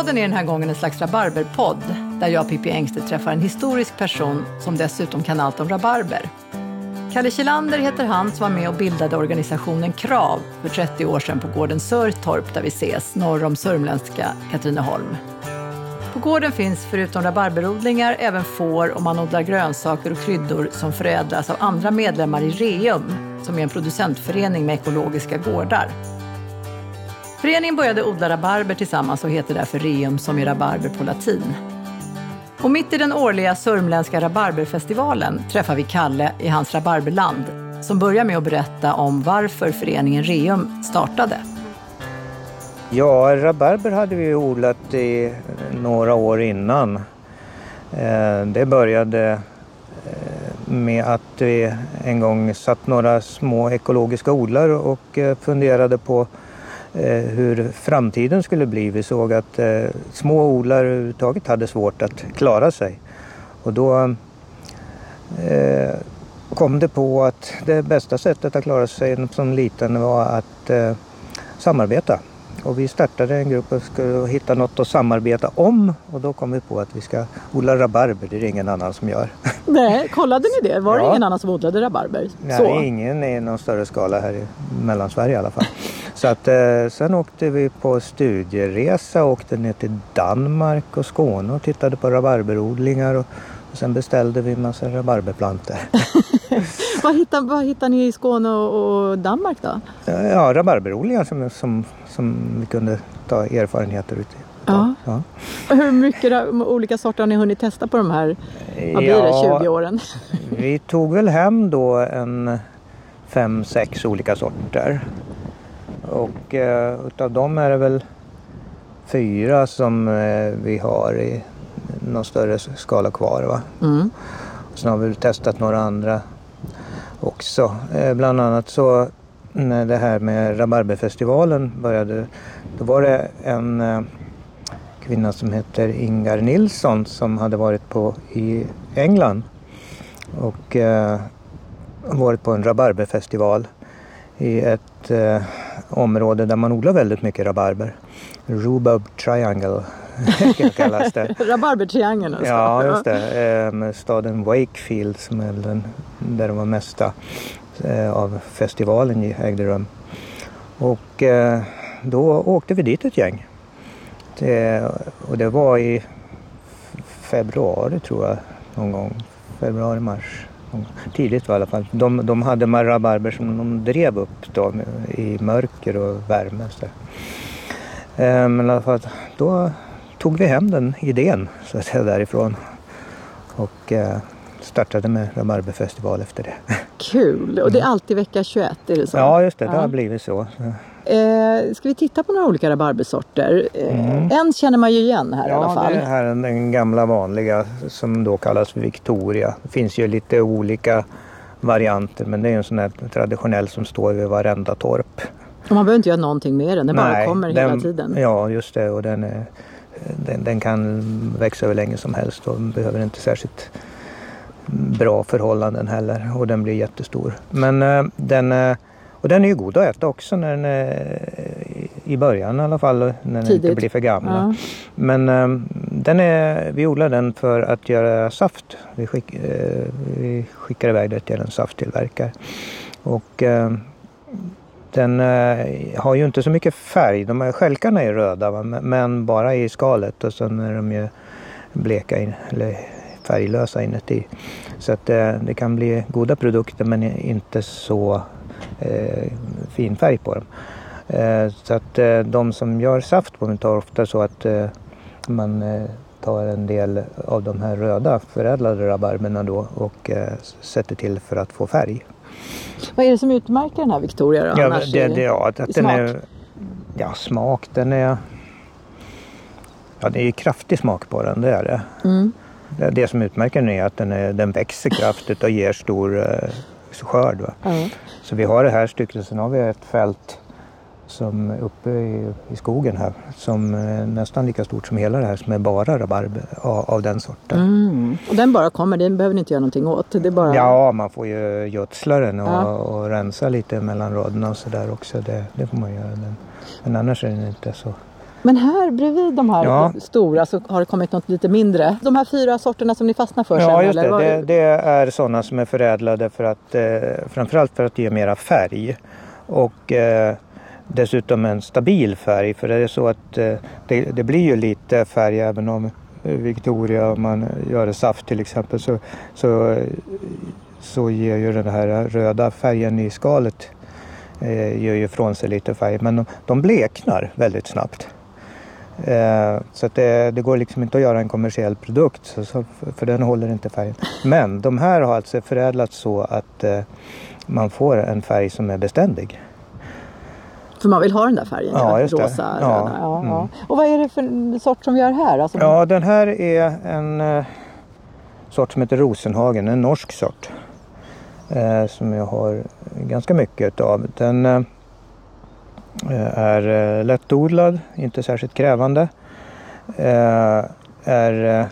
Gårdspodden är den här gången en slags rabarberpodd där jag, Pippi Engstedt, träffar en historisk person som dessutom kan allt om rabarber. Kalle Kjellander heter han som var med och bildade organisationen KRAV för 30 år sedan på gården Sörtorp där vi ses, norr om sörmländska Katrineholm. På gården finns förutom rabarberodlingar även får och man odlar grönsaker och kryddor som förädlas av andra medlemmar i REUM, som är en producentförening med ekologiska gårdar. Föreningen började odla rabarber tillsammans och heter därför Reum som är rabarber på latin. Och mitt i den årliga sörmländska rabarberfestivalen träffar vi Kalle i hans rabarberland som börjar med att berätta om varför föreningen Reum startade. Ja, rabarber hade vi odlat i några år innan. Eh, det började eh, med att vi en gång satt några små ekologiska odlare och eh, funderade på hur framtiden skulle bli. Vi såg att små odlare överhuvudtaget hade svårt att klara sig. Och då kom det på att det bästa sättet att klara sig som liten var att samarbeta. Och vi startade en grupp och skulle hitta något att samarbeta om och då kom vi på att vi ska odla rabarber, det är det ingen annan som gör. Nej, kollade ni det? Var det ingen annan som odlade rabarber? Nej, Så. ingen i någon större skala här i Mellansverige i alla fall. Så att, eh, sen åkte vi på studieresa, åkte ner till Danmark och Skåne och tittade på rabarberodlingar och, och sen beställde vi en massa rabarberplantor. vad, hittar, vad hittar ni i Skåne och, och Danmark då? Ja, rabarberodlingar som, som som vi kunde ta erfarenheter ut Ja. ja. Hur mycket olika sorter har ni hunnit testa på de här vad blir det, 20 åren? vi tog väl hem då en fem, sex olika sorter. Och eh, utav dem är det väl fyra som eh, vi har i någon större skala kvar. Va? Mm. Och sen har vi testat några andra också. Eh, bland annat så när det här med Rabarberfestivalen började, då var det en eh, kvinna som heter Ingar Nilsson som hade varit på i England och eh, varit på en rabarberfestival i ett eh, område där man odlar väldigt mycket rabarber. Rhubarb Triangle kallas det. Rabarbertriangeln alltså? Ja, just det. Eh, staden Wakefield som är den där det var mesta Eh, av festivalen ägde rum. Och eh, då åkte vi dit ett gäng. Det, och det var i februari tror jag, någon gång. Februari, mars. Tidigt i alla fall. De, de hade rabarber som de drev upp då, i mörker och värme. Så. Eh, men i alla fall, då tog vi hem den idén så att säga, därifrån. Och startade med rabarberfestival efter det. Kul! Och det är mm. alltid vecka 21, är det så? Ja, just det. Det har blivit så. Eh, ska vi titta på några olika rabarbersorter? Eh, mm. En känner man ju igen här ja, i alla fall. Ja, det här är den gamla vanliga som då kallas Victoria. Det finns ju lite olika varianter men det är en sån här traditionell som står vid varenda torp. Och man behöver inte göra någonting med den, den Nej, bara kommer den, hela tiden. Ja, just det. Och den, är, den, den, kan växa hur länge som helst och behöver inte särskilt bra förhållanden heller och den blir jättestor. Men eh, den, eh, och den är ju god att äta också när den är, i början i alla fall när den inte blir för gamla. Ja. Men eh, den är, vi odlar den för att göra saft. Vi, skick, vi skickar iväg det till en safttillverkare. Och den har ju inte så mycket färg. De här skälkarna är röda men bara i skalet och sen är de ju bleka in, eller färglösa inuti. Så att eh, det kan bli goda produkter men inte så eh, fin färg på dem. Eh, så att eh, de som gör saft på dem tar ofta så att eh, man eh, tar en del av de här röda förädlade rabarberna då och sätter till för att få färg. Vad är det som utmärker den här Victoria då? Ja, det, det, ja, att, att den är Ja, smak den är Ja, det är kraftig smak på den, det är det. Mm. Det som utmärker den är att den, är, den växer kraftigt och ger stor eh, skörd. Mm. Så vi har det här stycket, sen har vi ett fält som uppe i, i skogen här som är nästan lika stort som hela det här som är bara rabarber av, av den sorten. Mm. Och den bara kommer, den behöver ni inte göra någonting åt? Det bara... Ja, man får ju gödsla den och, ja. och rensa lite mellan raderna och sådär också. Det, det får man göra. Men, men annars är den inte så Men här bredvid de här Ja. stora så har det kommit något lite mindre. De här fyra sorterna som ni fastnar för sen? Ja, just eller? det. Det. Det är sådana som är förädlade för att eh, framförallt för att ge mera färg. Och eh, dessutom en stabil färg. För det är så att eh, det, det blir ju lite färg även om eh, Victoria, om man gör det saft till exempel, så, så, så ger ju den här röda färgen i skalet eh, gör ju ifrån sig lite färg. Men de, de bleknar väldigt snabbt. Eh, så att det, det går liksom inte att göra en kommersiell produkt så, så, för den håller inte färgen. Men de här har alltså förädlats så att eh, man får en färg som är beständig. För man vill ha den där färgen, Ja, just det. rosa, Ja, röda. Ja, mm. ja. Och vad är det för sort som vi har här? Alltså, Ja, den här är en eh, sort som heter Rosenhagen, en norsk sort. Eh, som jag har ganska mycket av. Den eh, är eh, lättodlad, inte särskilt krävande. Eh, är, eh,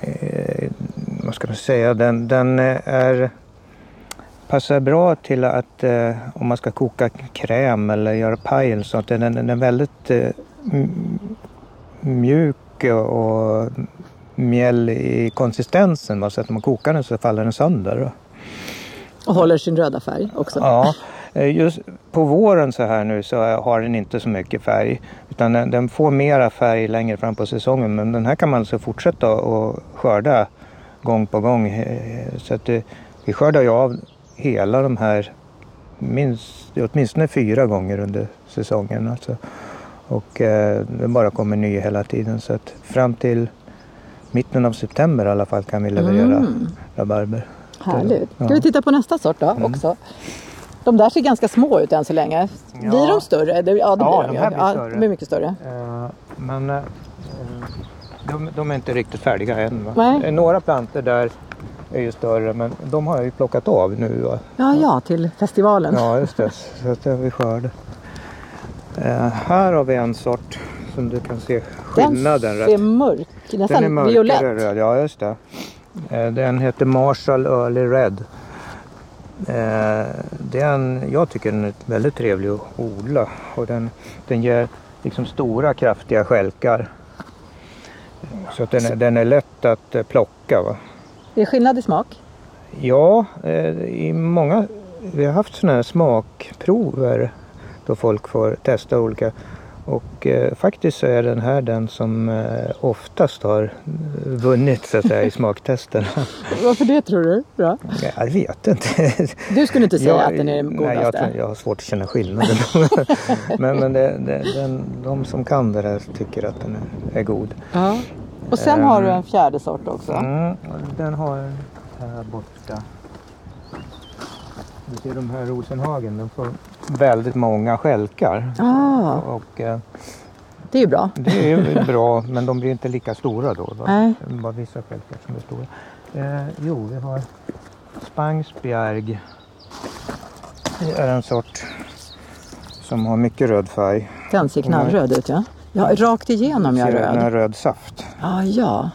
eh, vad ska man säga, den, den eh, är passar bra till att eh, om man ska koka kräm eller göra paj eller sånt. Den, den är väldigt eh, mjuk och mjäll i konsistensen. Så att när man kokar den så faller den sönder. Och håller sin röda färg också. Ja, eh, just på våren så här nu så har den inte så mycket färg. Utan den, den får mera färg längre fram på säsongen. Men den här kan man alltså fortsätta att skörda gång på gång. Eh, Så att det, vi skördar ju av hela de här minst, åtminstone fyra gånger under säsongen. Alltså. Och eh, det bara kommer ny hela tiden. Så att fram till mitten av september i alla fall kan vi leverera Mm. rabarber. Härligt. Ska vi titta på nästa sort då Mm. också? De där ser ganska små ut än så länge. Ja. Blir de större? Det, ja, det Ja, blir de, de här blir ja, större. de blir mycket större. Eh, Men eh, de, de är inte riktigt färdiga än. Några plantor där är ju större men de har jag ju plockat av nu. Va? Ja, ja, till festivalen. Ja just det, så att det skörd. Eh, här har vi en sort som du kan se Den skillnaden ser rätt. mörk, Den nästan är mörkare violett. röd, ja just det. Den heter Marshall Early Red. Eh, Den, jag tycker den är väldigt trevlig att odla och den, den ger liksom stora kraftiga skälkar. Så den, är, den är lätt att eh, plocka. Va? Det är skillnad i smak. Ja, eh, i många, vi har haft sådana här smakprover då folk får testa olika. Och eh, faktiskt så är den här den som eh, oftast har vunnit så att säga, i smaktesterna. Varför det tror du? Bra. Jag vet inte. Du skulle inte säga Jag- att den är den Nej, jag, godaste? tror- jag har svårt att känna skillnaden. men men det, det, den, de som kan det här tycker att den är, är god. Ja. Och sen Ehm. har du en fjärde sort också. Mm, den har jag här borta. Du ser de här Rosenhagen, de får väldigt många skälkar. Ah, Och eh, det är ju bra. det är ju bra men de blir inte lika stora då. Nej. Det är bara vissa skälkar som är stora. Eh, jo, vi har Spangsbjerg. Det är en sort som har mycket röd färg. Den ser knallröd ut ja. Ja, rakt igenom ja, Ser Den röd. röd saft. Ah, ja.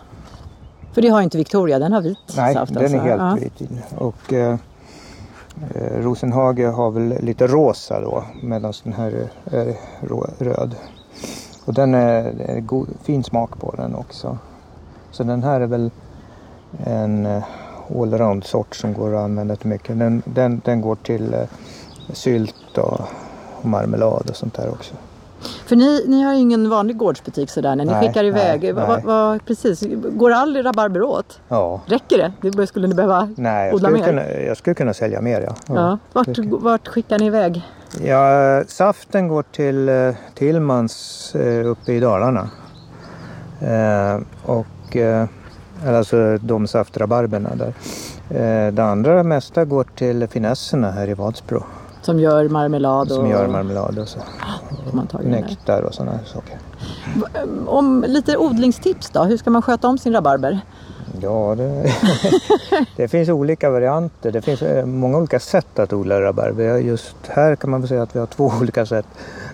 För det har inte Victoria, den har vit Nej, saft. den alltså. är helt ja. vit. Och eh, Eh, Rosenhage har väl lite rosa då medan den här eh, är, röd. Och den är, är god, fin smak på den också. Så den här är väl en eh, allround sort som går att använda till mycket. Den, den, den går till eh, sylt och, och marmelad och sånt där också. För ni, ni har ingen vanlig gårdsbutik sådär när ni Nej, skickar iväg. nej, Va, va, va, precis. Går all rabarber åt? Ja. Räcker det? det skulle ni behöva Nej, jag odla mer? kunna, jag skulle kunna sälja mer ja. Ja. Vart, det- vart skickar ni iväg? Ja, saften går till eh, Tillmans eh, uppe i Dalarna. Eh, och, eh, alltså de saftrabarberna där. Eh, det andra mesta går till finesserna här i Vadsbro. Som gör marmelad och Som gör marmelad och så. där. Nektar och sådana saker. Om lite odlingstips då? Hur ska man sköta om sin rabarber? Ja, det, det finns olika varianter. Det finns eh, många olika sätt att odla rabarber. Just här kan man väl säga att vi har två olika sätt.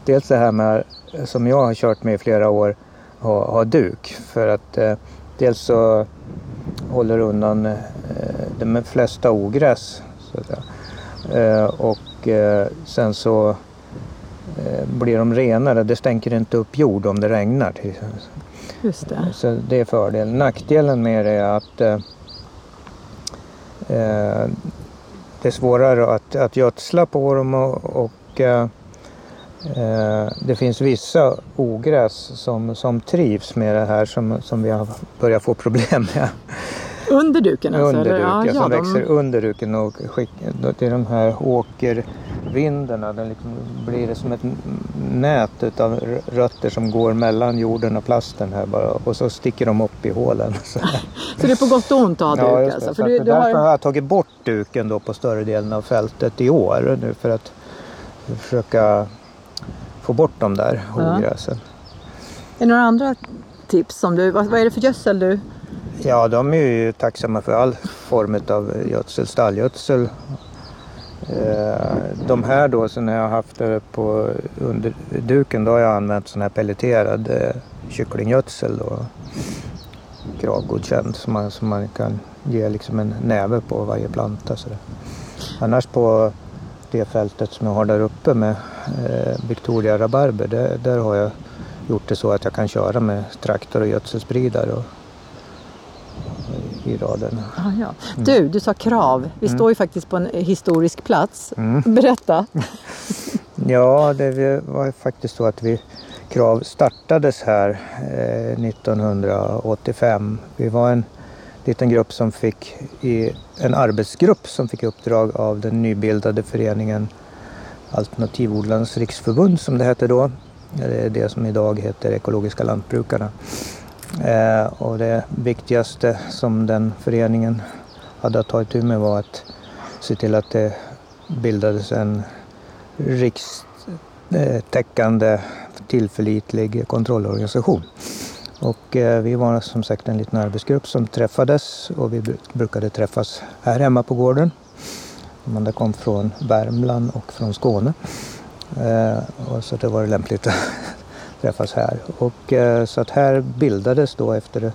Dels det här med, som jag har kört med i flera år, ha, ha duk. För att eh, dels så håller undan eh, de flesta ogräs. Eh, och eh, sen så eh, blir de renare. Det stänker inte upp jord om det regnar. Just det. Så det är fördelen. Nackdelen med det är att eh, eh, det är svårare att, att gödsla på dem och, och eh, det finns vissa ogräs som, som trivs med det här som, som vi har börjat få problem med. Under duken alltså? Under duken, ja, som ja, de- växer under duken och skick, det är de här åkervindarna. Det liksom blir det som ett nät av rötter som går mellan jorden och plasten här bara och så sticker de upp i hålen. Så, Så det är på gott och ont att ha ja, duk det. alltså? Så För du, du därför har har... jag tagit bort duken då på större delen av fältet i år nu för att försöka få bort de där Ja. ogräsen. Är det några andra tips? Som du, vad, vad är det för gödsel du... Ja, de är ju tacksamma för all form av gödsel, stallgödsel. Eh, de här då, så när jag har haft det på under duken, då har jag använt sån här pelleterad eh, kycklinggödsel då. Kravgodkänd som man, som man kan ge liksom en näve på varje planta. Så. Annars på det fältet som jag har där uppe med eh, Victoria rabarber, där, där har jag gjort det så att jag kan köra med traktor och gödselspridare och, i raden. Ah, ja. Du, du sa krav. Vi står ju faktiskt på en historisk plats. Mm. Berätta. Ja, det var faktiskt så att vi Krav startades här eh, 1985. Vi var en liten grupp som fick i en arbetsgrupp som fick uppdrag av den nybildade föreningen Alternativodlarnas riksförbund som det hette då. Det är det som idag heter Ekologiska lantbrukarna. Eh, och det viktigaste som den föreningen hade att ta itu med var att se till att det bildades en rikstäckande tillförlitlig kontrollorganisation. Och eh, vi var som sagt en liten arbetsgrupp som träffades och vi brukade träffas här hemma på gården. Amanda kom från Värmland och från Skåne. Eh, och så det var lämpligt att träffas här. Och, eh, så att här bildades då efter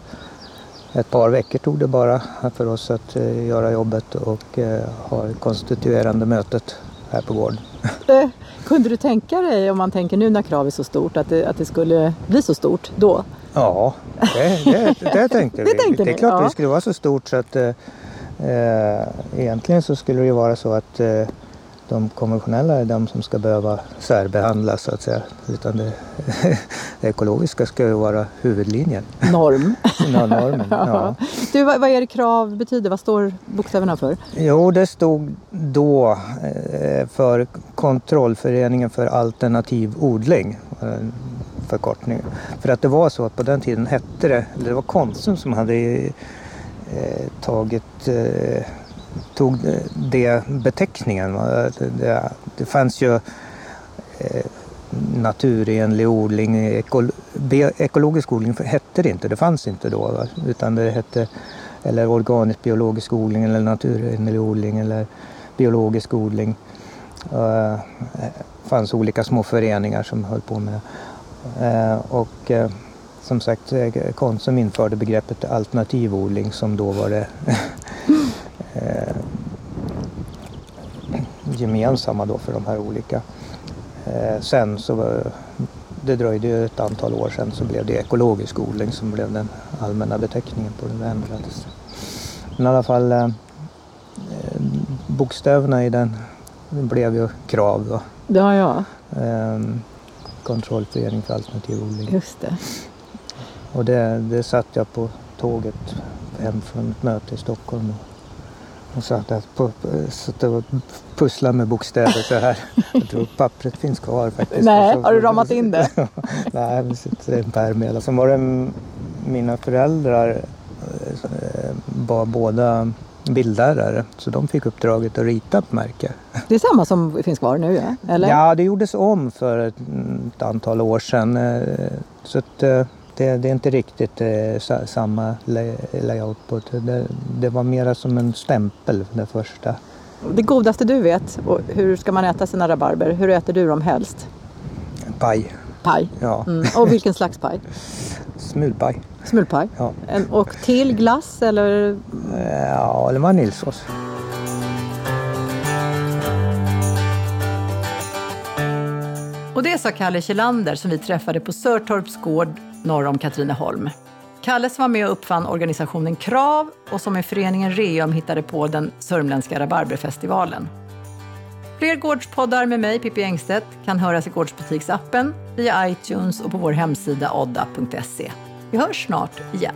ett par veckor tog det bara för oss att eh, göra jobbet och eh, ha det konstituerande mötet här på gården. Kunde du tänka dig, om man tänker nu när krav är så stort, att det, att det skulle bli så stort då? Ja, det, det, det tänkte vi. Det tänkte det är klart ja. det skulle vara så stort så att eh, eh, egentligen så skulle det ju vara så att eh, de konventionella är de som ska behöva särbehandlas så att säga. Utan det, det ekologiska ska ju vara huvudlinjen. Norm. Ja, normen. Ja. Du, vad, vad är det krav betyder? Vad står bokstäverna för? Jo, det stod då eh, för Kontrollföreningen för alternativ odling. eh, Förkortning. För att det var så att på den tiden hette det, eller det var Konsum som hade eh, tagit eh, tog det- beteckningen. Det, det, fanns ju eh, naturenlig odling, ekolo, ekologisk odling hette det inte, det fanns inte då. Va? Utan det hette eller organisk biologisk odling eller naturenlig odling eller biologisk odling. Eh, Det fanns olika små föreningar som höll på med det. Eh, Och eh, som sagt, eh, Konsum införde begreppet alternativodling som då var det eh, gemensamma då för de här olika. Eh, Sen så det dröjde ju ett antal år sedan så blev det ekologisk odling som blev den allmänna beteckningen på det ändrades. Men i alla fall eh, bokstäverna i den blev ju krav då. Ja, ja, Eh, Kontrollförening för alternativ odling. just det. Och det, det satt jag på tåget hem från ett möte i Stockholm och, och satt på, satt och pusslade med bokstäver så här. Jag tror pappret finns kvar faktiskt. Nej, så- har du ramat in det? Nej, det sitter en pärm med. Sen var det mina föräldrar eh, var båda bildlärare så de fick uppdraget att rita ett märke. Det är samma som finns kvar nu, ja? eller? Ja, det gjordes om för ett, ett antal år sedan. eh, Så att, eh, det, det är inte riktigt eh, sa, samma lay, layout på det. det. Det var mera som en stämpel, det första. Det godaste du vet, och hur ska man äta sina rabarber? Hur äter du dem helst? Paj, Paj. ja. Mm. Och vilken slags paj? Smulpaj. Smulpaj? Ja. En, och till glass eller? Eh, ja, eller vaniljsås. Och det sa Kalle Kjellander som vi träffade på Sörtorps gård norr om Katrineholm. Kalle som var med och uppfann organisationen KRAV och som i föreningen Reum hittade på den sörmländska rabarberfestivalen. Fler gårdspoddar med mig, Pippi Engstedt, kan höras i Gårdsbutiksappen, via iTunes och på vår hemsida odda.se. Vi hörs snart igen.